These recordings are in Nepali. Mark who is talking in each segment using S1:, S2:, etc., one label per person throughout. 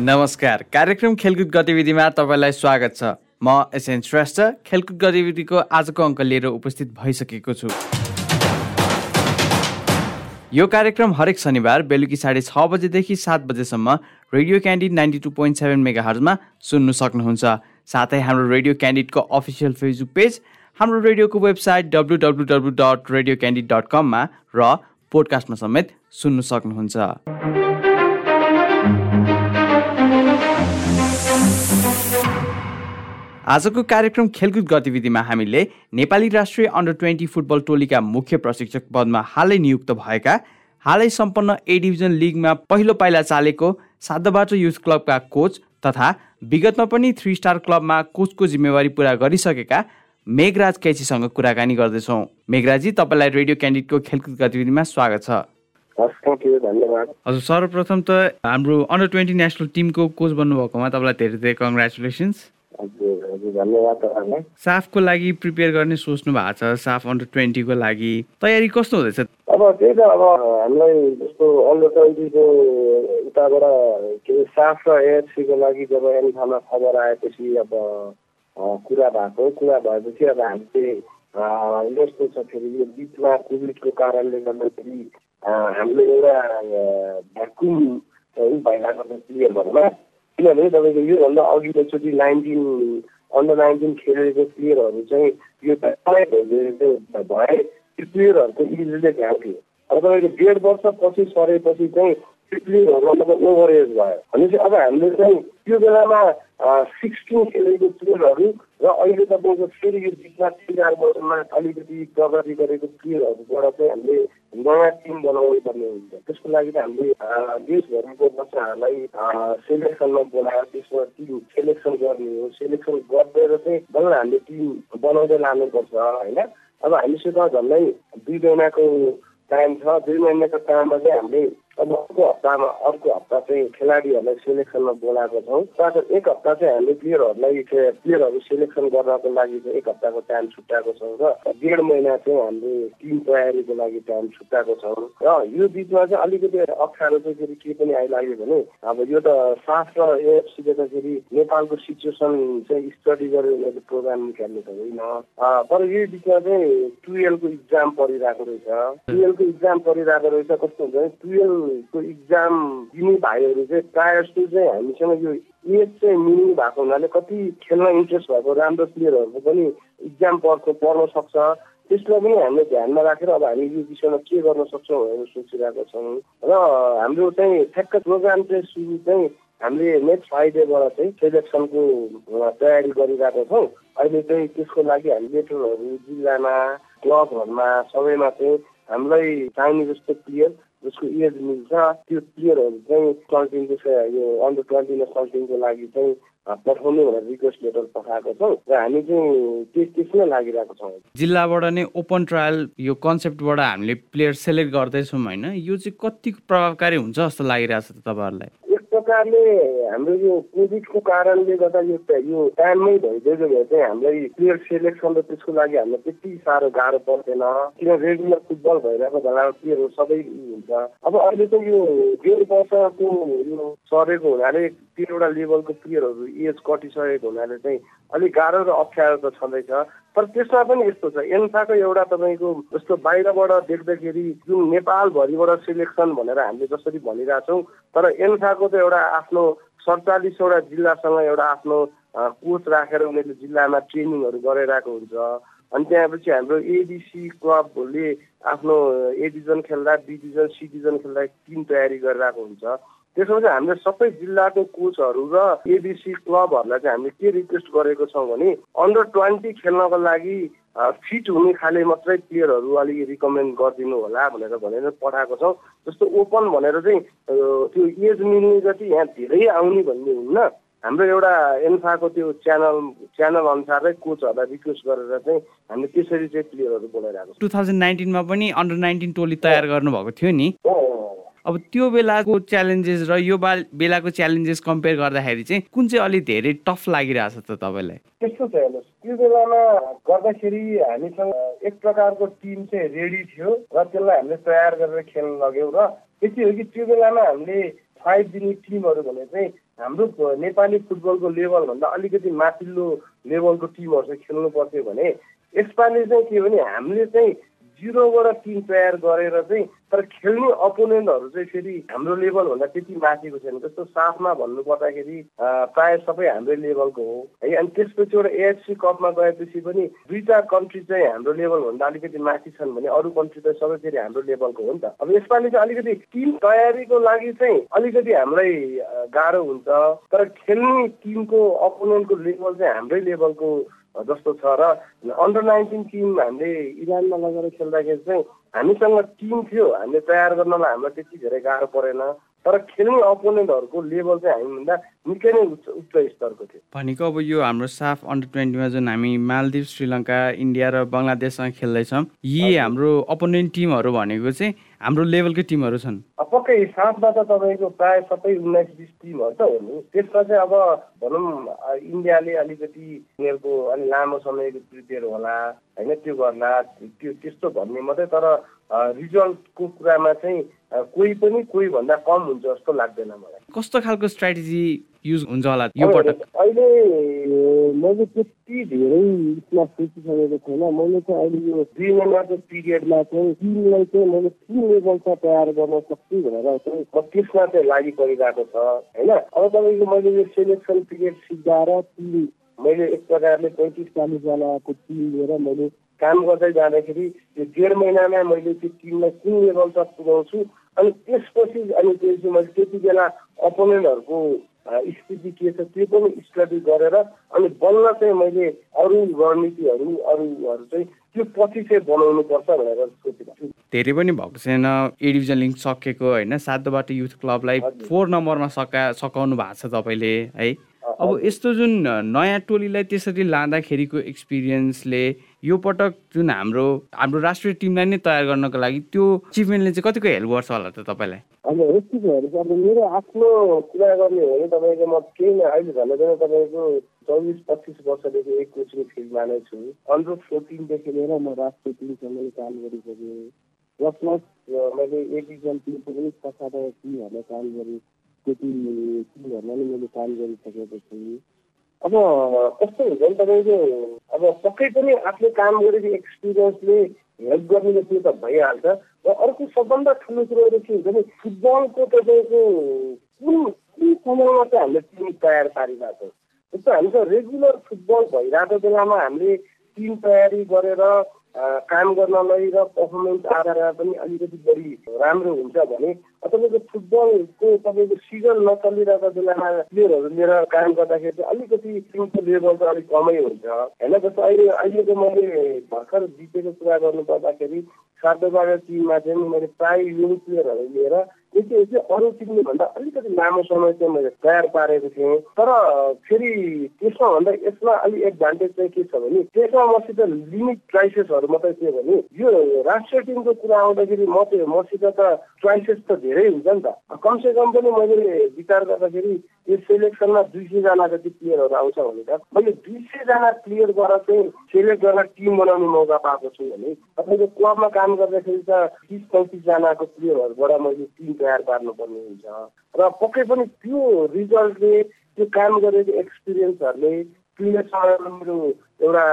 S1: नमस्कार। कार्यक्रम खेलकुद गतिविधिमा तपाईँलाई स्वागत छ। म एसएन श्रेष्ठ खेलकुद गतिविधिको आजको अङ्क लिएर उपस्थित भइसकेको छु। यो कार्यक्रम हरेक शनिबार बेलुकी साढे छ बजेदेखि सात बजेसम्म radio Candid ninety two point seven mega हर्जमा सुन्नु सक्नुहुन्छ। साथै हाम्रो रेडियो क्यान्डिडको अफिसियल फेसबुक पेज हाम्रो रेडियोको website W W W dot radio Candid dot कममा र पोडकास्टमा समेत सुन्नु सक्नुहुन्छ। आजको कार्यक्रम खेलकुद गतिविधिमा हामीले नेपाली राष्ट्रिय अन्डर ट्वेन्टी फुटबल टोलीका मुख्य प्रशिक्षक पदमा हालै नियुक्त भएका हालै सम्पन्न ए डिभिजन लिगमा पहिलो पाइला चालेको साधबाटो युथ क्लबका कोच तथा विगतमा पनि थ्री स्टार क्लबमा कोचको जिम्मेवारी पुरा गरिसकेका मेघराज कैचीसँग कुराकानी गर्दैछौँ। मेघराजी तपाईँलाई रेडियो क्यान्डिडको खेलकुद गतिविधिमा स्वागत छ। हजुर सर्वप्रथम त हाम्रो अन्डर ट्वेन्टी नेसनल टिमको कोच बन्नुभएकोमा तपाईँलाई धेरै धेरै कङ्ग्रेचुलेसन्स
S2: धन्यवाद
S1: साफको लागि प्रिपेयर गर्ने सोच्नु भएको छ साफ अन्डर ट्वेन्टीको लागि। तयारी कस्तो हुँदैछ?
S2: अब त्यही त अब हामीलाई जस्तो अन्डर ट्वेन्टीको उताबाट के अरे साफ र एएफसीको लागि जब एन्फामा खबर आएपछि अब कुरा भएको कुरा भएपछि अब हामीले यस्तो छ फेरि यो बिचमा कोभिडको कारणले गर्दाखेरि हामीले एउटा भ्याकुम भइरहेको छ प्लेयरहरूमा किनभने तपाईँको योभन्दा अघिल्लोचोटि नाइन्टिन अन्डर नाइन्टिन खेलेको प्लेयरहरू चाहिँ यो भए त्यो प्लेयरहरूको इजले ध्यान थियो। अब तपाईँको डेढ वर्ष पछि सरेपछि चाहिँ त्यो प्लेयरहरू मतलब ओभर एज भयो। भनेपछि अब हामीले चाहिँ त्यो बेलामा सिक्सटिन खेलेको प्लेयरहरू र अहिले तपाईँको फेरि यो बिचमा तिन चार वर्षमा अलिकति प्रगति गरेको प्लेयरहरूबाट चाहिँ हामीले नयाँ टिम बनाउनु पर्ने हुन्छ त्यसको लागि त हामीले देशभरिको बच्चाहरूलाई सेलेक्सनमा बोलाएर त्यसमा टिम सेलेक्सन गर्ने हो। सेलेक्सन गरेर चाहिँ बल्ल हामीले टिम बनाउँदै लानुपर्छ होइन? अब हामीसित झन्डै दुई महिनाको टाइम छ। दुई महिनाको टाइममा चाहिँ हामीले अब अर्को हप्तामा अर्को हप्ता चाहिँ खेलाडीहरूलाई सेलेक्सनमा बोलाएको छौँ। तर एक हप्ता चाहिँ हामीले प्लेयरहरूलाई प्लेयरहरू सेलेक्सन गर्नको लागि चाहिँ एक हप्ताको टाइम छुट्याएको छौँ र डेढ महिना चाहिँ हामीले टिम तयारीको लागि टाइम छुट्याएको छौँ। र यो बिचमा चाहिँ अलिकति अप्ठ्यारो चाहिँ फेरि के पनि आइलाग्यो भने अब यो त साफ र एएफसीले त फेरि नेपालको सिचुएसन चाहिँ स्टडी गरेर प्रोग्राम निकाल्ने त होइन। तर यो बिचमा चाहिँ टुवेल्भको इक्जाम परिरहेको रहेछ। टुवेल्भको इक्जाम परिरहेको रहेछ कस्तो हुन्छ भने टुवेल्भ को इक्जाम दिने भाइहरू चाहिँ प्रायः जस्तो चाहिँ हामीसँग यो एज चाहिँ मिल्ने भएको हुनाले कति खेल्न इन्ट्रेस्ट भएको राम्रो प्लेयरहरूको पनि इक्जाम पढ्छ पढ्न सक्छ। त्यसलाई पनि हामीले ध्यानमा राखेर अब हामी यो विषयमा के गर्न सक्छौँ भनेर सोचिरहेको छौँ। र हाम्रो चाहिँ ठ्याक्क प्रोग्राम चाहिँ सुरु चाहिँ हामीले नेक्स्ट फ्राइडेबाट चाहिँ सेलेक्सनको तयारी गरिरहेको छौँ। अहिले चाहिँ त्यसको लागि हामी लेटरहरू जिल्लामा क्लबहरूमा सबैमा चाहिँ हामीलाई चाहिने जस्तो प्लेयर जसको एज मिल्छ त्यो प्लेयरहरू चाहिँ कन्टिङको यो अन्डर ट्वेन्टी नेसनल लागि चाहिँ पठाउनु भनेर रिक्वेस्ट लेटर पठाएको छौँ र हामी चाहिँ त्यस त्यसमै लागिरहेको छौँ।
S1: जिल्लाबाट नै ओपन ट्रायल यो कन्सेप्टबाट हामीले प्लेयर सेलेक्ट गर्दैछौँ होइन। यो चाहिँ कति प्रभावकारी हुन्छ जस्तो लागिरहेको छ तपाईँहरूलाई?
S2: प्रकारले हाम्रो यो कोभिडको कारणले गर्दा यो यो टाइममै भइदिएको भए चाहिँ हामीलाई प्लेयर सेलेक्सन र त्यसको लागि हामीलाई त्यति साह्रो गाह्रो पर्दैन। किन रेगुलर फुटबल भइरहेको बेलामा प्लेयरहरू सबै हुन्छ। अब अहिले त यो डेढ वर्षको यो सरेको हुनाले तिनवटा लेभलको प्लेयरहरू एज कटिसकेको हुनाले चाहिँ अलिक गाह्रो र अप्ठ्यारो त छँदैछ। तर त्यसमा पनि यस्तो छ। एन्फाको एउटा तपाईँको जस्तो बाहिरबाट देख्दाखेरि जुन नेपालभरिबाट सेलेक्सन भनेर हामीले जसरी भनिरहेछौँ तर एन्फाको त एउटा आफ्नो सडचालिसवटा जिल्लासँग एउटा आफ्नो कोच राखेर उनीहरूले जिल्लामा ट्रेनिङहरू गरिरहेको हुन्छ। अनि त्यहाँपछि हाम्रो एडिसी क्लबले आफ्नो ए डिभिजन खेल्दा बी डिभिजन खेल्दा टिम तयारी गरिरहेको हुन्छ। त्यसमा चाहिँ हामीले सबै जिल्लाको कोचहरू र एबिसी क्लबहरूलाई चाहिँ हामीले के रिक्वेस्ट गरेको छौँ भने अन्डर ट्वेन्टी खेल्नको लागि फिट हुने खाले मात्रै प्लेयरहरू अलिक रिकमेन्ड गरिदिनु होला भनेर भनेर पठाएको छौँ। जस्तो ओपन भनेर चाहिँ त्यो एज मिल्ने जति यहाँ धेरै आउने भन्ने हुन्न हाम्रो एउटा एन्फाको त्यो च्यानल च्यानल अनुसारै कोचहरूलाई रिक्वेस्ट गरेर चाहिँ हामीले त्यसरी चाहिँ प्लेयरहरू बोलाइरहेको
S1: छौँ। टु थाउजन्ड नाइन्टिनमा पनि अन्डर नाइन्टिन टोली तयार गर्नुभएको थियो नि। अब त्यो बेलाको च्यालेन्जेस र यो बेलाको च्यालेन्जेस कम्पेयर गर्दाखेरि चाहिँ कुन चाहिँ अलिक धेरै टफ लागिरहेछ त तपाईँलाई?
S2: त्यस्तो छ हेर्नुहोस्। त्यो बेलामा गर्दाखेरि हामीसँग एक प्रकारको टिम चाहिँ रेडी थियो र त्यसलाई हामीले तयार गरेर खेल्न लग्यौँ र यति हो कि त्यो बेलामा हामीले फाइभ दिने टिमहरू भने चाहिँ हाम्रो नेपाली फुटबलको लेभलभन्दा अलिकति माथिल्लो लेभलको टिमहरू चाहिँ खेल्नु पर्थ्यो भने यसपालि चाहिँ के भने हामीले चाहिँ जिरोबाट टिम तयार गरेर चाहिँ तर खेल्ने अपोनेन्टहरू चाहिँ फेरि हाम्रो लेभलभन्दा त्यति माथिको छैन। जस्तो साथमा भन्नु पर्दाखेरि प्रायः सबै हाम्रै लेभलको हो। है अनि त्यसपछि एउटा एएफसी कपमा गएपछि पनि दुईवटा कन्ट्री चाहिँ हाम्रो लेभलभन्दा अलिकति माथि छन् भने अरू कन्ट्री त सबै फेरि हाम्रो लेभलको हो नि त। अब यसपालि चाहिँ अलिकति टिम तयारीको लागि चाहिँ अलिकति हामीलाई गाह्रो हुन्छ। तर खेल्ने टिमको अपोनेन्टको लेभल चाहिँ हाम्रै लेभलको जस्तो छ र अन्डर नाइन्टिन टिम हामीले इरानमा लगेर खेल्दाखेरि चाहिँ हामीसँग टिम थियो हामीले तयार गर्नलाई हामीलाई त्यति धेरै गाह्रो परेन तर खेल्ने अपोनेन्टहरूको लेभल चाहिँ हामीभन्दा निकै नै उच्च उच्च स्तरको थियो।
S1: भनेको अब यो हाम्रो साफ अन्डर ट्वेन्टीमा जुन हामी मालदिव श्रीलङ्का इन्डिया र बङ्गलादेशसँग खेल्दैछौँ यी हाम्रो अपोनेन्ट टिमहरू भनेको चाहिँ हाम्रो लेभलकै टिमहरू छन्।
S2: पक्कै साथमा त तपाईँको प्रायः सबै उन्नाइस बिस टिमहरू त हो नि। त्यसमा चाहिँ अब भनौँ इन्डियाले अलिकति उनीहरूको अलिक लामो समयको प्रिपेयर होला होइन त्यो गर्ला त्यो त्यस्तो भन्ने मात्रै तर रिजल्टको कुरामा चाहिँ कोही पनि कोही भन्दा कम हुन्छ जस्तो लाग्दैन मलाई।
S1: कस्तो खालको स्ट्राटेजी युज हुन्छ होला यो पटक।
S2: अहिले मैले त्यति धेरै उसमा सोचिसकेको छैन। मैले चाहिँ अहिले यो दुई महिनाको पिरियडमा चाहिँ टिमलाई चाहिँ मैले कुन लेभलमा तयार गर्न सक्छु भनेर चाहिँ त्यसमा चाहिँ लागि परिरहेको छ होइन? अब तपाईँको मैले यो सेलेक्सन पिरियड सिद्धाएर टिम मैले एक प्रकारले पैँतिस चालिसजनाको टिम लिएर मैले काम गर्दै जाँदाखेरि यो डेढ महिनामा मैले त्यो टिमलाई कुन लेभल तक पुऱ्याउँछु? अनि त्यसपछि अनि त्यसपछि मैले त्यति बेला अपोनेन्टहरूको स्थिति के छ त्यो पनि स्टडी गरेर अनि बल्ल चाहिँ मैले अरू रणनीतिहरू अरूहरू चाहिँ त्यो पछि चाहिँ बनाउनु पर्छ भनेर सोचिरहेको छु।
S1: धेरै पनि भएको छैन। ए डिभिजन लिङ्क सकेको होइन। सातोबाट युथ क्लबलाई फोर नम्बरमा सका सकाउनु भएको छ तपाईँले है? अब यस्तो जुन नयाँ टोलीलाई त्यसरी लाँदाखेरिको एक्सपिरियन्सले यो पटक जुन हाम्रो हाम्रो राष्ट्रिय टिमलाई नै तयार गर्नको लागि त्यो अचिभमेन्टले चाहिँ कतिको हेल्प गर्छ होला त तपाईँलाई?
S2: अब यस्तो अब मेरो आफ्नो कुरा गर्ने हो भने तपाईँको म केही न अहिले झन् झन् तपाईँको चौबिस पच्चिस वर्षदेखि एक कोचिङ फिल्डमा नै छु। अन्डर फोर्टिनदेखि लिएर म राष्ट्रिय टिमसँग काम गरिसकेँ। प्लस मैले ए डिभिजन टिमको पनि सातवटा टिमहरूलाई काम गरेँ। त्यो टिम टिमहरूमा नै मैले काम गरिसकेपछि अब कस्तो हुन्छ नि तपाईँको अब पक्कै पनि आफूले काम गरेको एक्सपिरियन्सले हेल्प गर्ने त्यो त भइहाल्छ। र अर्को सबभन्दा ठुलो कुरो के हुन्छ भने फुटबलको तपाईँको कुन कुन समयमा चाहिँ हामीले टिम तयार पारिरहेको? छ जस्तो हामी त रेगुलर फुटबल भइरहेको बेलामा हामीले टिम तयारी गरेर काम गर्नलाई र पर्फर्मेन्स आधारमा पनि अलिकति बढी राम्रो हुन्छ भने तपाईँको फुटबलको तपाईँको सिजन नचलिरहेको बेलामा प्लेयरहरू लिएर काम गर्दाखेरि चाहिँ अलिकति टिमको लेभल चाहिँ अलिक कमै हुन्छ। होइन जस्तो अहिले अहिलेको मैले भर्खर जितेको कुरा गर्नु पर्दाखेरि सातोबार टिममा चाहिँ मैले प्रायः युङ प्लेयरहरू लिएर यति चाहिँ अरू भन्दा अलिकति लामो समय चाहिँ मैले तयार पारेको थिएँ। तर फेरि त्यसमा भन्दा यसमा अलिक एडभान्टेज चाहिँ के छ भने त्यसमा मसित लिमिट क्राइसिसहरू मात्रै थियो भने यो राष्ट्रिय टिमको कुरा आउँदाखेरि म त्यो मसित त क्राइसिस त धेरै हुन्छ नि त। कमसे कम पनि मैले विचार गर्दाखेरि यो सेलेक्सनमा दुई सयजना जति प्लेयरहरू आउँछ भने त मैले दुई सयजना प्लेयरबाट चाहिँ सेलेक्ट गरेर टिम बनाउने मौका पाएको छु भने तपाईँको क्लबमा काम गर्दाखेरि त तिस पैँतिसजनाको प्लेयरहरूबाट मैले टिम तयार पार्नुपर्ने हुन्छ। र पक्कै पनि त्यो रिजल्टले त्यो काम गरेको एक्सपिरियन्सहरूले प्लेयरसँग मेरो एउटा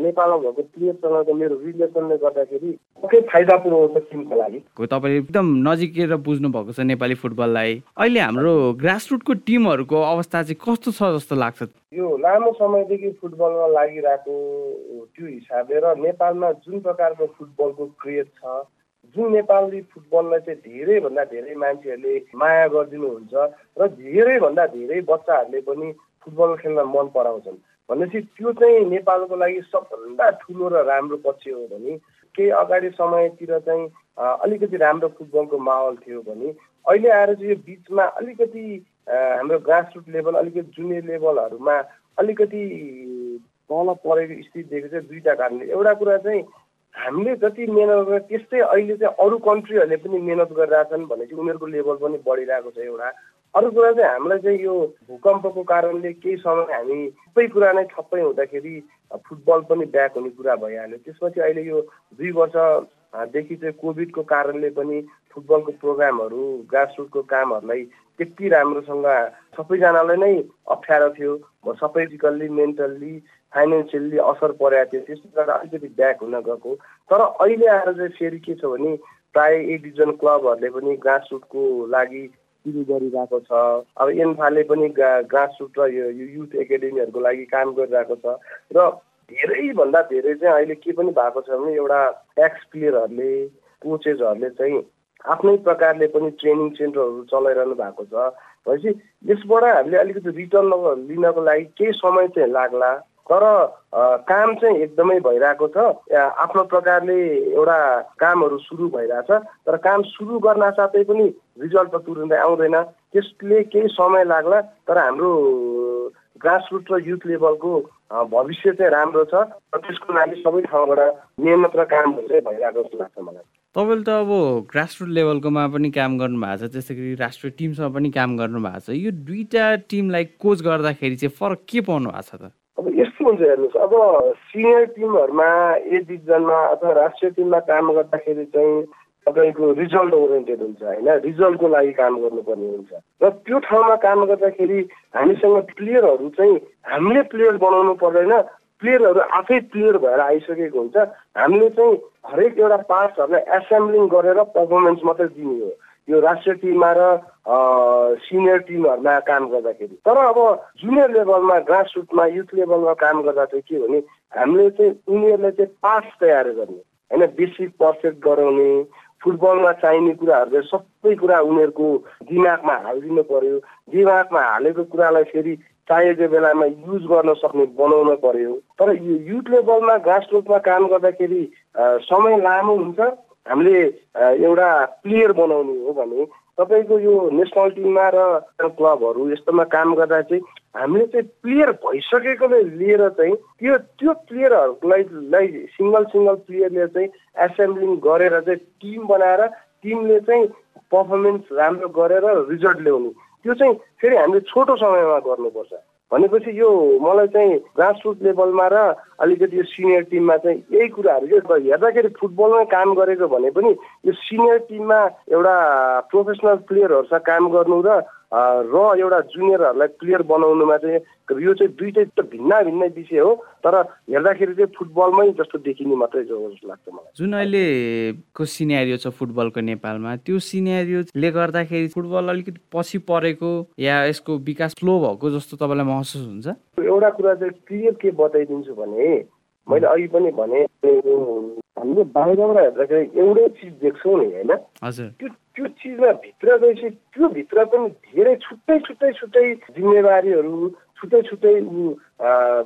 S2: नेपालमा भएको प्लेयरसँगको मेरो रिलेसनले गर्दाखेरि पक्कै फाइदा पुऱ्याउँछ टिमको लागि।
S1: तपाईँले एकदम नजिकेर बुझ्नु भएको छ नेपाली फुटबललाई। अहिले हाम्रो ग्रासरुटको टिमहरूको अवस्था चाहिँ कस्तो छ जस्तो लाग्छ?
S2: यो लामो समयदेखि फुटबलमा लागिरहेको त्यो हिसाबले र नेपालमा जुन प्रकारको फुटबलको क्रेज छ जुन नेपाली फुटबललाई चाहिँ धेरैभन्दा धेरै मान्छेहरूले माया गरिदिनुहुन्छ र धेरैभन्दा धेरै बच्चाहरूले पनि फुटबल खेल्न मन पराउँछन्। भनेपछि त्यो चाहिँ नेपालको लागि सबभन्दा ठुलो र राम्रो पक्ष हो भने केही अगाडि समयतिर चाहिँ अलिकति राम्रो फुटबलको माहौल थियो भने अहिले आएर चाहिँ यो बिचमा अलिकति हाम्रो ग्रासरुट लेभल अलिकति जुनियर लेभलहरूमा अलिकति तल परेको स्थिति दिएको चाहिँ दुईवटा कारणले एउटा कुरा चाहिँ हामीले जति मिहिनेत गरेर त्यस्तै अहिले चाहिँ अरू कन्ट्रीहरूले पनि मिहिनेत गरिरहेछन् चाहिँ उनीहरूको लेभल पनि बढिरहेको छ एउटा। अरू कुरा चाहिँ हामीलाई चाहिँ यो भूकम्पको कारणले केही समय हामी सबै कुरा नै ठप्पै हुँदाखेरि फुटबल पनि ब्याक हुने कुरा भइहाल्यो। त्यसपछि अहिले यो दुई वर्ष देखि चाहिँ कोभिडको कारणले पनि फुटबलको प्रोग्रामहरू ग्रासरुटको कामहरूलाई त्यति राम्रोसँग सबैजनालाई नै अप्ठ्यारो थियो। सबै फिजिकल्ली मेन्टल्ली फाइनेन्सियल्ली असर परेको थियो त्यसले गर्दा अलिकति ब्याक हुन गएको। तर अहिले आएर चाहिँ फेरि के छ भने प्राय ए डिभिजन क्लबहरूले पनि ग्रासरुटको लागि सुरु गरिरहेको छ। अब एन्फाले पनि ग्रासरुट र यो युथ एकाडेमीहरूको लागि काम गरिरहेको छ। र धेरैभन्दा धेरै चाहिँ अहिले के पनि भएको छ भने एउटा एक्स प्लेयरहरूले कोचेसहरूले चाहिँ आफ्नै प्रकारले पनि ट्रेनिङ सेन्टरहरू चलाइरहनु भएको छ। भनेपछि यसबाट हामीले अलिकति रिटर्न लिनको लागि केही समय चाहिँ लाग्ला। तर काम चाहिँ एकदमै भइरहेको छ। आफ्नो प्रकारले एउटा कामहरू सुरु भइरहेछ। तर काम सुरु गर्न साथै पनि रिजल्ट त तुरुन्तै आउँदैन। त्यसले केही समय लाग्ला तर हाम्रो ग्रासरुट र युथ लेभलको भविष्य चाहिँ राम्रो छ। र त्यसको लागि सबै ठाउँबाट नियमित र कामहरू चाहिँ भइरहेको जस्तो लाग्छ मलाई।
S1: तपाईँले त अब ग्रासरुट लेभलकोमा पनि काम गर्नुभएको छ। त्यस्तै गरी राष्ट्रिय टिमसँग पनि काम गर्नुभएको छ। यो दुईवटा टिमलाई कोच गर्दाखेरि चाहिँ फरक के पाउनु भएको छ त?
S2: अब हुन्छ हेर्नुहोस् अब सिनियर टिमहरूमा ए डिभिजनमा अथवा राष्ट्रिय टिममा काम गर्दाखेरि चाहिँ तपाईँको रिजल्ट ओरिएन्टेड हुन्छ होइन? रिजल्टको लागि काम गर्नुपर्ने हुन्छ। र त्यो ठाउँमा काम गर्दाखेरि हामीसँग प्लेयरहरू चाहिँ हामीले प्लेयर बनाउनु पर्दैन प्लेयरहरू आफै प्लेयर भएर आइसकेको हुन्छ। हामीले चाहिँ हरेक एउटा पार्ट्सहरूलाई एसेम्ब्लिङ गरेर पर्फर्मेन्स मात्रै दिने हो। यो राष्ट्रिय टिममा र सिनियर टिमहरूमा काम गर्दाखेरि। तर अब जुनियर लेभलमा ग्रासरुटमा युथ लेभलमा काम गर्दा चाहिँ के भने हामीले चाहिँ उनीहरूलाई चाहिँ पास तयार गर्ने। होइन बेसिक पर्फेक्ट गराउने फुटबलमा चाहिने कुराहरू चाहिँ सबै कुरा उनीहरूको दिमागमा हालिदिनु पर्यो। दिमागमा हालेको कुरालाई फेरि चाहिएको बेलामा युज गर्न सक्ने बनाउन पर्यो। तर यो युथ लेभलमा ग्रासरुटमा काम गर्दाखेरि समय लामो हुन्छ। हामीले एउटा प्लेयर बनाउने हो भने तपाईँको यो नेसनल टिममा र क्लबहरू यस्तोमा काम गर्दा चाहिँ हामीले चाहिँ प्लेयर भइसकेकोले लिएर चाहिँ त्यो त्यो प्लेयरहरूलाई सिङ्गल सिङ्गल प्लेयरले चाहिँ एसेम्ब्लिङ गरेर चाहिँ टिम बनाएर टिमले चाहिँ पर्फर्मेन्स राम्रो गरेर रिजल्ट ल्याउने। त्यो चाहिँ फेरि हामीले छोटो समयमा गर्नुपर्छ। भनेपछि यो मलाई चाहिँ ग्रासरुट लेभलमा र अलिकति यो सिनियर टिममा चाहिँ यही कुराहरू के हेर्दाखेरि फुटबलमै काम गरेको भने पनि यो सिनियर टिममा एउटा प्रोफेसनल प्लेयरहरूसँग काम गर्नु र र एउटा जुनियरहरूलाई प्लेयर बनाउनुमा चाहिँ यो चाहिँ दुइटै भिन्न भिन्नै विषय हो तर हेर्दाखेरि चाहिँ फुटबलमै जस्तो देखिने मात्रै हो जस्तो लाग्छ मलाई।
S1: जुन अहिलेको सिनेरियो छ फुटबलको नेपालमा त्यो सिनेरियोले गर्दाखेरि फुटबल अलिकति पछि परेको या यसको विकास स्लो भएको जस्तो तपाईँलाई महसुस हुन्छ?
S2: एउटा कुरा चाहिँ क्लियर के बताइदिन्छु भने मैले अघि पनि भने हामीले बाहिरबाट हेर्दाखेरि एउटै चिज देख्छौँ नि होइन? त्यो त्यो चिजमा भित्र गएपछि त्यो भित्र पनि धेरै छुट्टै छुट्टै छुट्टै जिम्मेवारीहरू छुट्टै छुट्टै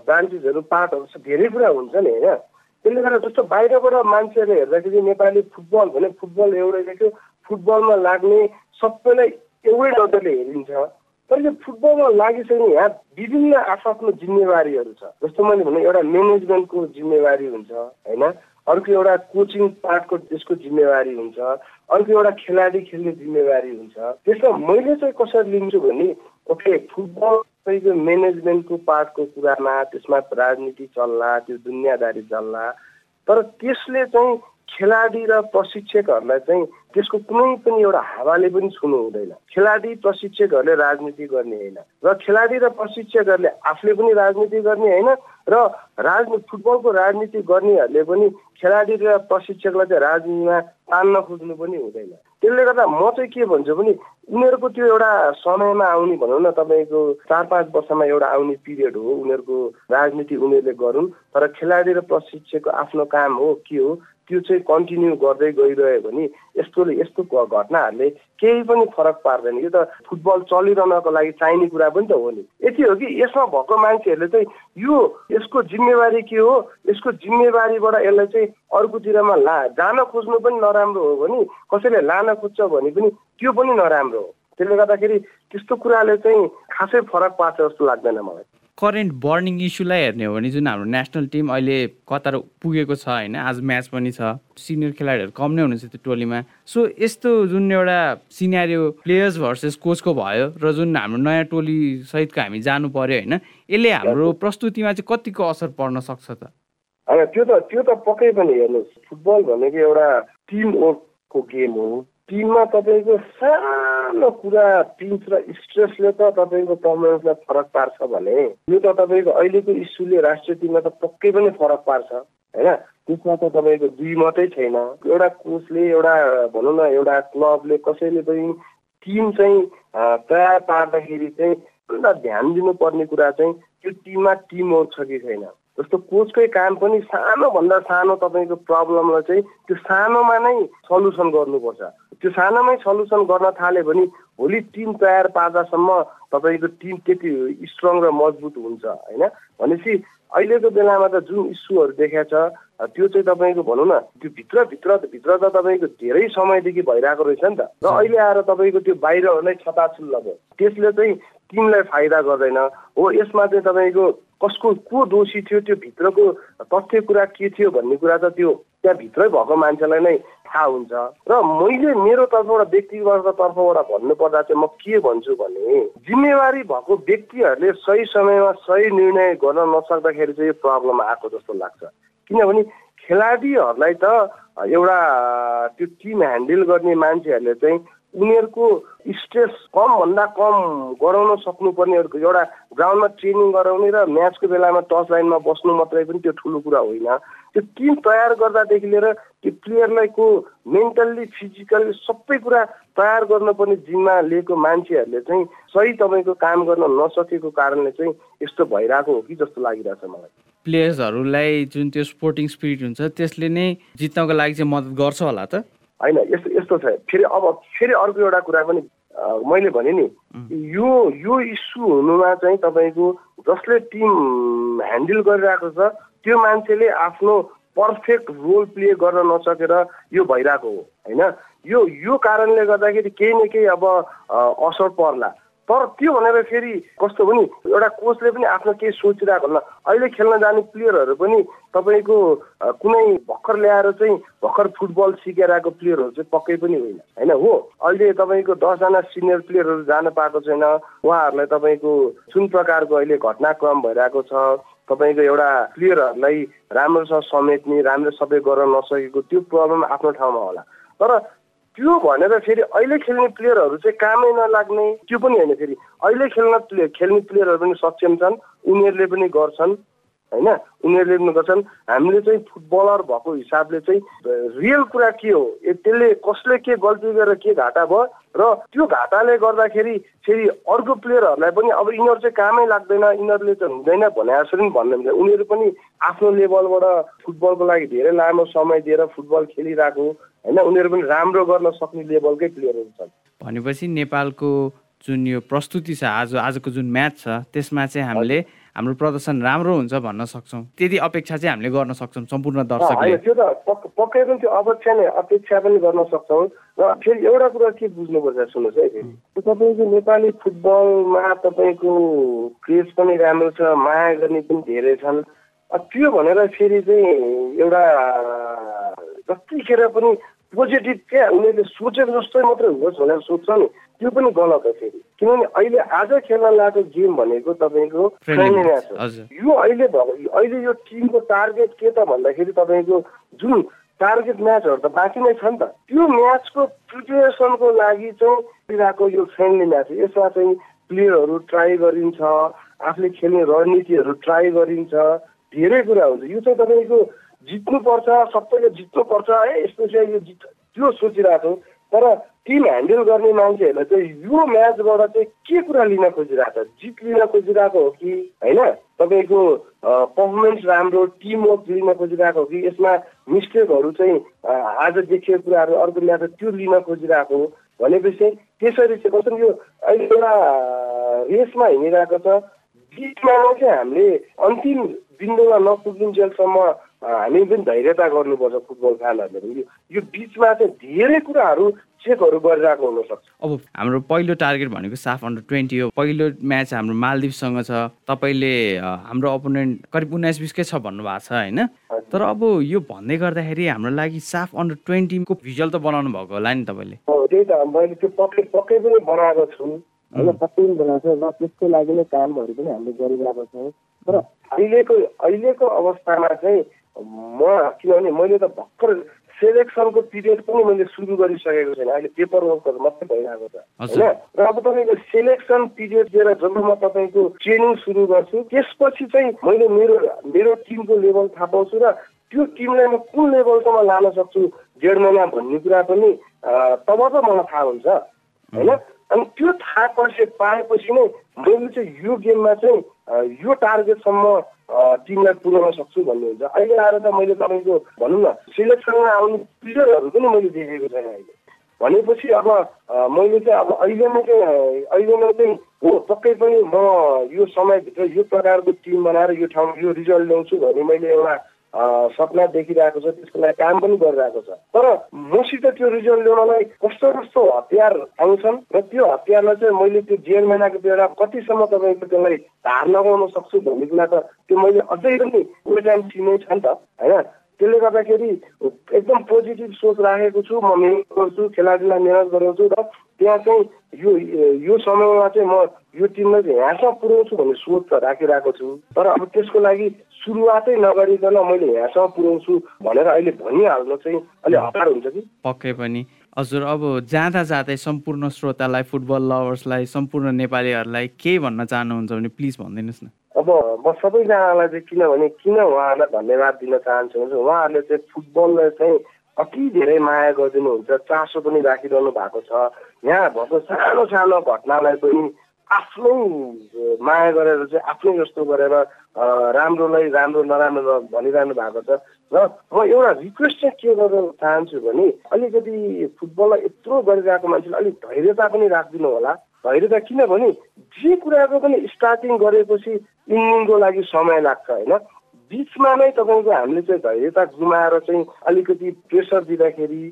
S2: ब्रान्चेसहरू पार्टहरू धेरै कुरा हुन्छ नि होइन? त्यसले गर्दा जस्तो बाहिरबाट मान्छेहरूले हेर्दाखेरि नेपाली फुटबल भने फुटबल एउटै देख्यो। फुटबलमा लाग्ने सबैलाई एउटै नजरले हेरिन्छ। तर यो फुटबलमा लागिसक्ने यहाँ विभिन्न आफ्नो जिम्मेवारीहरू छ। जस्तो मैले भने एउटा म्यानेजमेन्टको जिम्मेवारी हुन्छ होइन? अर्को एउटा कोचिङ पार्टको त्यसको जिम्मेवारी हुन्छ अर्को एउटा खेलाडी खेल्ने जिम्मेवारी हुन्छ। त्यसमा मैले चाहिँ कसरी लिन्छु भने ओके फुटबल तपाईँको म्यानेजमेन्टको पार्टको कुरामा त्यसमा राजनीति चल्ला त्यो दुनियाँदारी चल्ला तर त्यसले चाहिँ खेलाडी र प्रशिक्षकहरूलाई चाहिँ त्यसको कुनै पनि एउटा हावाले पनि छुनु हुँदैन। खेलाडी प्रशिक्षकहरूले राजनीति गर्ने होइन र खेलाडी र प्रशिक्षकहरूले आफूले पनि राजनीति गर्ने होइन र राजनीति फुटबलको राजनीति गर्नेहरूले पनि खेलाडी र प्रशिक्षकलाई चाहिँ राजनीतिमा तान्न खोज्नु पनि हुँदैन। त्यसले गर्दा म चाहिँ के भन्छु भने उनीहरूको त्यो एउटा समयमा आउने भनौँ न तपाईँको चार पाँच वर्षमा एउटा आउने पिरियड हो उनीहरूको राजनीति उनीहरूले गरून् तर खेलाडी र प्रशिक्षकको आफ्नो काम हो के हो त्यो चाहिँ कन्टिन्यू गर्दै गइरह्यो भने यस्तोले यस्तो घटनाहरूले केही पनि फरक पार्दैन। यो त फुटबल चलिरहनको लागि चाहिने कुरा पनि त हो नि। यति हो कि यसमा भएको मान्छेहरूले चाहिँ यो यसको जिम्मेवारी के हो? यसको जिम्मेवारीबाट यसलाई चाहिँ अर्कोतिरमा ला जान खोज्नु पनि नराम्रो हो भने कसैले लान खोज्छ भने पनि त्यो पनि नराम्रो हो। त्यसले गर्दाखेरि त्यस्तो कुराले चाहिँ खासै फरक पार्छ जस्तो लाग्दैन मलाई।
S1: करेन्ट बर्निङ इस्युलाई हेर्ने हो भने जुन हाम्रो नेसनल टिम अहिले कतार पुगेको छ होइन आज म्याच पनि छ। सिनियर खेलाडीहरू कम नै हुनुहुन्छ त्यो टोलीमा। सो यस्तो जुन एउटा सिनेरियो प्लेयर्स भर्सेस कोचको भयो र जुन हाम्रो नयाँ टोली सहितको हामी जानु पर्यो होइन यसले हाम्रो प्रस्तुतिमा चाहिँ कतिको असर पर्न सक्छ त?
S2: होइन त्यो त त्यो त पक्कै पनि हेर्नुहोस्। फुटबल भनेको एउटा टिम वर्कको गेम हो। टिममा तपाईँको सानो कुरा पिन्च र स्ट्रेसले त तपाईँको पर्फर्मेन्सलाई फरक पार्छ भने यो त तपाईँको अहिलेको इस्युले राष्ट्रिय टिममा त पक्कै पनि फरक पार्छ होइन? त्यसमा त तपाईँको दुई मात्रै छैन। एउटा कोचले एउटा भनौँ न एउटा क्लबले कसैले पनि टिम चाहिँ तयार पार्दाखेरि चाहिँ ध्यान दिनुपर्ने कुरा चाहिँ त्यो टिममा टिम वर्क छ कि छैन? जस्तो कोचकै काम पनि सानोभन्दा सानो तपाईँको प्रब्लमलाई चाहिँ त्यो सानोमा नै सल्युसन गर्नुपर्छ। त्यो सानोमै सल्युसन गर्न थाल्यो भने भोलि टिम तयार पार्दासम्म तपाईँको टिम त्यति स्ट्रङ र मजबुत हुन्छ होइन? भनेपछि अहिलेको बेलामा त जुन इस्युहरू देखाएको छ त्यो चाहिँ तपाईँको भनौँ न त्यो भित्रभित्र भित्र त तपाईँको धेरै समयदेखि भइरहेको रहेछ नि त। र अहिले आएर तपाईँको त्यो बाहिर नै छताछुल्ल भयो। त्यसले चाहिँ टिमलाई फाइदा गर्दैन। हो यसमा चाहिँ तपाईँको कसको को दोषी थियो त्यो भित्रको तथ्य कुरा के थियो भन्ने कुरा त त्यो त्यहाँभित्रै भएको मान्छेलाई नै थाहा हुन्छ। र मैले मेरो तर्फबाट व्यक्तिगत तर्फबाट भन्नुपर्दा चाहिँ म के भन्छु भने जिम्मेवारी भएको व्यक्तिहरूले सही समयमा सही निर्णय गर्न नसक्दाखेरि चाहिँ यो प्रब्लम आएको जस्तो लाग्छ। किनभने खेलाडीहरूलाई त एउटा त्यो टिम ह्यान्डल गर्ने मान्छेहरूले चाहिँ उनीहरूको स्ट्रेस कमभन्दा कम गराउन सक्नुपर्ने एउटा ग्राउन्डमा ट्रेनिङ गराउने र म्याचको बेलामा टच लाइनमा बस्नु मात्रै पनि त्यो ठुलो कुरा होइन। त्यो टिम तयार गर्दादेखि लिएर त्यो प्लेयरलाई को मेन्टल्ली फिजिकल्ली सबै कुरा तयार गर्नुपर्ने जिम्मा लिएको मान्छेहरूले चाहिँ सही तपाईँको काम गर्न नसकेको कारणले चाहिँ यस्तो भइरहेको हो कि जस्तो लागिरहेछ मलाई।
S1: प्लेयर्सहरूलाई जुन त्यो स्पोर्टिङ स्पिरिट हुन्छ त्यसले नै जित्नको लागि चाहिँ मद्दत गर्छ होला त?
S2: होइन यस्तो यस्तो छ। फेरि अब फेरि अर्को एउटा कुरा पनि मैले भने नि यो यो इस्यु हुनुमा चाहिँ तपाईँको जसले टिम ह्यान्डल गरिरहेको छ त्यो मान्छेले आफ्नो पर्फेक्ट रोल प्ले गर्न नसकेर यो भइरहेको हो होइन? यो यो कारणले गर्दाखेरि केही न केही अब असर पर्ला। तर त्यो भनेर फेरि कस्तो भने एउटा कोचले पनि आफ्नो केही सोचिरहेको होला। अहिले खेल्न जाने प्लेयरहरू पनि तपाईँको कुनै भर्खर ल्याएर चाहिँ भर्खर फुटबल सिकेर आएको प्लेयरहरू चाहिँ पक्कै पनि होइन। होइन हो? अहिले तपाईँको दसजना सिनियर प्लेयरहरू जान पाएको छैन। उहाँहरूलाई तपाईँको जुन प्रकारको अहिले घटनाक्रम भइरहेको छ तपाईँको एउटा प्लेयरहरूलाई राम्रोसँग समेट्ने राम्रो सबै गर्न नसकेको त्यो प्रब्लम आफ्नो ठाउँमा होला। तर त्यो भनेर फेरि अहिले खेल्ने प्लेयरहरू चाहिँ कामै नलाग्ने त्यो पनि होइन फेरि। अहिले खेल्न प्ले खेल्ने प्लेयरहरू पनि सक्षम छन् उनीहरूले पनि गर्छन् होइन? उनीहरूले पनि गर्छन्। हामीले चाहिँ फुटबलर भएको हिसाबले चाहिँ रियल कुरा के हो? त्यसले कसले के गल्ती गरेर के घाटा भयो? र त्यो घाटाले गर्दाखेरि फेरि अर्को प्लेयरहरूलाई पनि अब यिनीहरू चाहिँ कामै लाग्दैन यिनीहरूले चाहिँ हुँदैन भने जस्तो पनि भन्नु मिल्दैन उनीहरू पनि आफ्नो लेभलबाट फुटबलको लागि धेरै लामो समय दिएर फुटबल खेलिरहेको होइन? उनीहरू पनि राम्रो गर्न सक्ने लेभलकै प्लेयरहरू छन्
S1: भनेपछि नेपालको जुन यो प्रस्तुति छ आज आजको जुन म्याच छ त्यसमा चाहिँ हामीले हाम्रो प्रदर्शन राम्रो हुन्छ भन्न सक्छौँ। त्यति अपेक्षा चाहिँ हामीले गर्न सक्छौँ सम्पूर्ण दर्शकले।
S2: त्यो त पक्कै पनि त्यो अपेक्षा नै अपेक्षा पनि गर्न सक्छौँ। र फेरि एउटा कुरा के बुझ्नुपर्छ सुन्नुहोस् है फेरि। तपाईँको नेपाली फुटबलमा तपाईँको क्रेज पनि राम्रो छ माया गर्ने पनि धेरै छन्। त्यो भनेर फेरि चाहिँ एउटा जतिखेर पनि पोजिटिभ क्या? उनीहरूले सोचेको जस्तै मात्रै होस् भनेर सोध्छ नि। त्यो पनि गलत हो फेरि। किनभने अहिले आज खेल्न लागेको गेम भनेको तपाईँको फ्रेन्डली म्याच हो। यो अहिले अहिले यो टिमको टार्गेट के त भन्दाखेरि तपाईँको जुन टार्गेट म्याचहरू त बाँकी नै छ नि त। त्यो म्याचको प्रिपेरेसनको लागि चाहिँ यो फ्रेन्डली म्याच हो। यसमा चाहिँ प्लेयरहरू ट्राई गरिन्छ आफूले खेल्ने रणनीतिहरू ट्राई गरिन्छ। धेरै कुरा हुन्छ। यो चाहिँ तपाईँको जित्नुपर्छ सबैले जित्नुपर्छ है यस्तो चाहिँ यो जित त्यो सोचिरहेको तर टिम ह्यान्डल गर्ने मान्छेहरूलाई चाहिँ यो म्याचबाट चाहिँ के कुरा लिन खोजिरहेको छ? जित लिन खोजिरहेको हो कि होइन? तपाईँको पर्फर्मेन्स राम्रो टिमवर्क लिन खोजिरहेको हो कि? यसमा मिस्टेकहरू चाहिँ आज देखिएको कुराहरू अर्को म्याच त्यो लिन खोजिरहेको हो भनेपछि त्यसरी चाहिँ कस्तो यो अहिले एउटा रेसमा हिँडिरहेको छ? जितमा चाहिँ हामीले अन्तिम बिन्दुमा नपुगिन्जेलसम्म हामी पनि धैर्यता गर्नुपर्छ फुटबल फ्यानहरूले पनि यो बिचमा चाहिँ धेरै कुराहरू चेकहरू गरिरहेको हुनसक्छ।
S1: अब हाम्रो पहिलो टार्गेट भनेको साफ अन्डर ट्वेन्टी हो। पहिलो म्याच हाम्रो मालदिप्ससँग छ। तपाईँले हाम्रो अपोनेन्ट करिब उन्नाइस बिसकै छ भन्नुभएको छ होइन? तर अब यो भन्दै गर्दाखेरि हाम्रो लागि साफ अन्डर ट्वेन्टीको भिजुअल त बनाउनु भएको होला नि तपाईँले।
S2: त्यही त। मैले त्यो पक्कै पक्कै पनि बनाएको छु। होइन पक्कै पनि बनाएको छ। र त्यसको लागि नै कामहरू पनि हामीले गरिरहेको छौँ। तर अहिलेको अहिलेको अवस्थामा चाहिँ म किनभने मैले त भर्खर सेलेक्सनको पिरियड पनि मैले सुरु गरिसकेको छैन। अहिले पेपर वर्कहरू मात्रै भइरहेको छ। होइन? र अब तपाईँको सेलेक्सन पिरियड दिएर जब म तपाईँको ट्रेनिङ सुरु गर्छु त्यसपछि चाहिँ मैले मेरो मेरो टिमको लेभल थाहा पाउँछु र त्यो टिमलाई म कुन लेभलसम्म लान सक्छु डेढ महिना भन्ने कुरा पनि तब त मलाई थाहा हुन्छ। होइन? अनि त्यो थाहा पछि पाएपछि नै मैले चाहिँ यो गेममा चाहिँ यो टार्गेटसम्म टिमलाई पुर्याउन सक्छु भन्ने हुन्छ। अहिले आएर त मैले तपाईँको भनौँ न सिलेक्सनमा आउने प्लेयरहरू पनि मैले देखेको छैन अहिले। भनेपछि अब मैले चाहिँ अब अहिले नै चाहिँ अहिले नै चाहिँ हो पक्कै पनि म यो समयभित्र यो प्रकारको टिम बनाएर यो ठाउँ यो रिजल्ट ल्याउँछु भन्ने मैले एउटा सपना देखिरहेको छ त्यसको लागि काम पनि गरिरहेको छ। तर मसित त्यो रिजल्ट ल्याउनलाई कस्तो कस्तो हतियार आउँछन् र त्यो हतियारलाई चाहिँ मैले त्यो डेढ महिनाको बेला कतिसम्म तपाईँको त्यसलाई धार लगाउन सक्छु भन्ने कुरा त त्यो मैले अझै पनि कुनै टाइम चिनै छ नि त होइन? त्यसले गर्दाखेरि एकदम पोजिटिभ सोच राखेको छु म मिहिनेत गर्छु खेलाडीलाई मिहिनेत गराउँछु र त्यहाँ चाहिँ यो यो समयमा चाहिँ म यो टिमलाई चाहिँ यहाँसम्म पुऱ्याउँछु भन्ने सोच त राखिरहेको छु। तर अब त्यसको लागि सुरुवातै नगरिकन मैले यहाँसम्म पुऱ्याउँछु भनेर अहिले भनिहाल्नु चाहिँ अलिक हतार हुन्छ कि?
S1: पक्कै पनि। हजुर अब जाँदा जाँदै सम्पूर्ण श्रोतालाई फुटबल लभर्सलाई सम्पूर्ण नेपालीहरूलाई केही भन्न चाहनुहुन्छ भने प्लिज भनिदिनुहोस् न।
S2: अब म सबैजनालाई चाहिँ किनभने किन उहाँहरूलाई धन्यवाद दिन चाहन्छु भने उहाँहरूले चाहिँ फुटबललाई चाहिँ अति धेरै माया गरिदिनुहुन्छ चासो पनि राखिरहनु भएको छ। यहाँ भएको सानो सानो घटनालाई पनि आफ्नै माया गरेर चाहिँ आफ्नै जस्तो गरेर राम्रोलाई राम्रो नराम्रो भनिरहनु भएको छ। र म एउटा रिक्वेस्ट चाहिँ के गर्न चाहन्छु भने अलिकति फुटबललाई यत्रो गरिरहेको मान्छेले अलिक धैर्यता पनि राखिदिनु होला। धैर्यता किनभने जे कुराको पनि स्टार्टिङ गरेपछि इन्डिङको लागि समय लाग्छ होइन? बिचमा नै तपाईँको हामीले चाहिँ धैर्यता गुमाएर चाहिँ अलिकति प्रेसर दिँदाखेरि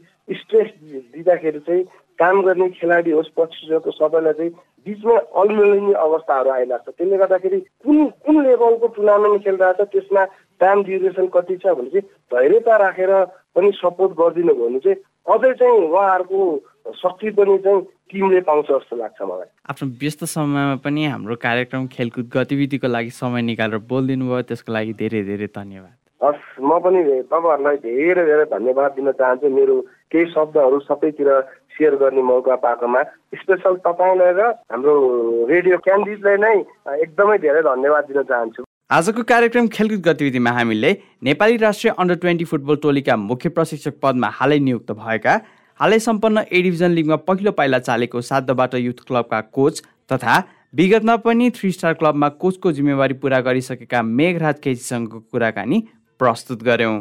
S2: स्ट्रेस दिँदाखेरि चाहिँ काम गर्ने खेलाडी होस् पछिको सबैलाई चाहिँ बिचमा अल्मिलिने अवस्थाहरू आइरहेको छ। त्यसले गर्दाखेरि कुन कुन लेभलको टुर्नामेन्ट खेलिरहेको छ त्यसमा टाइम ड्युरेसन कति छ भने चाहिँ धैर्यता राखेर पनि सपोर्ट गरिदिनु भयो भने चाहिँ अझै चाहिँ उहाँहरूको शक्ति पनि चाहिँ टिमले पाउँछ जस्तो लाग्छ मलाई।
S1: आफ्नो व्यस्त समयमा पनि हाम्रो कार्यक्रम खेलकुद गतिविधिको लागि समय निकालेर बोलिदिनु भयो त्यसको लागि धेरै धेरै धन्यवाद।
S2: हस् म पनि तपाईँहरूलाई धेरै धेरै धन्यवाद दिन चाहन्छु। मेरो केही शब्दहरू सबैतिर सेयर गर्ने मौका पाएकोमा। स्पेसल तपाईँलाई र हाम्रो रेडियो क्यान्डिडलाई नै एकदमै धेरै धन्यवाद दिन चाहन्छु।
S1: आजको कार्यक्रम खेलकुद गतिविधिमा हामीले नेपाली राष्ट्रिय अन्डर ट्वेन्टी फुटबल टोलीका मुख्य प्रशिक्षक पदमा हालै नियुक्त भएका हालै सम्पन्न ए डिभिजन लिगमा पहिलो पाइला चालेको साधबाट युथ क्लबका कोच तथा विगतमा पनि थ्री स्टार क्लबमा कोचको जिम्मेवारी पुरा गरिसकेका मेघराज केजीसँगको कुराकानी प्रस्तुत गऱ्यौँ।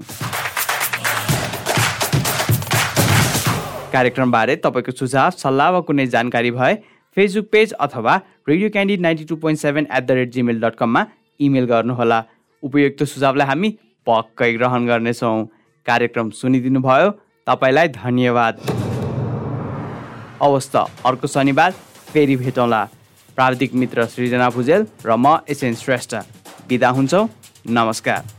S1: कार्यक्रमबारे तपाईँको सुझाव सल्लाह वा कुनै जानकारी भए फेसबुक पेज अथवा radio Candid ninety two point seven at the rate gmail dot कममा इमेल गर्नुहोला। उपयुक्त सुझावलाई हामी पक्कै ग्रहण गर्नेछौँ। कार्यक्रम सुनिदिनु भयो तपाईँलाई धन्यवाद। अवस्था अर्को शनिबार फेरि भेटौँला। प्राविधिक मित्र सृजना भुजेल र म एसएन श्रेष्ठ। बिदा हुन्छौँ। नमस्कार।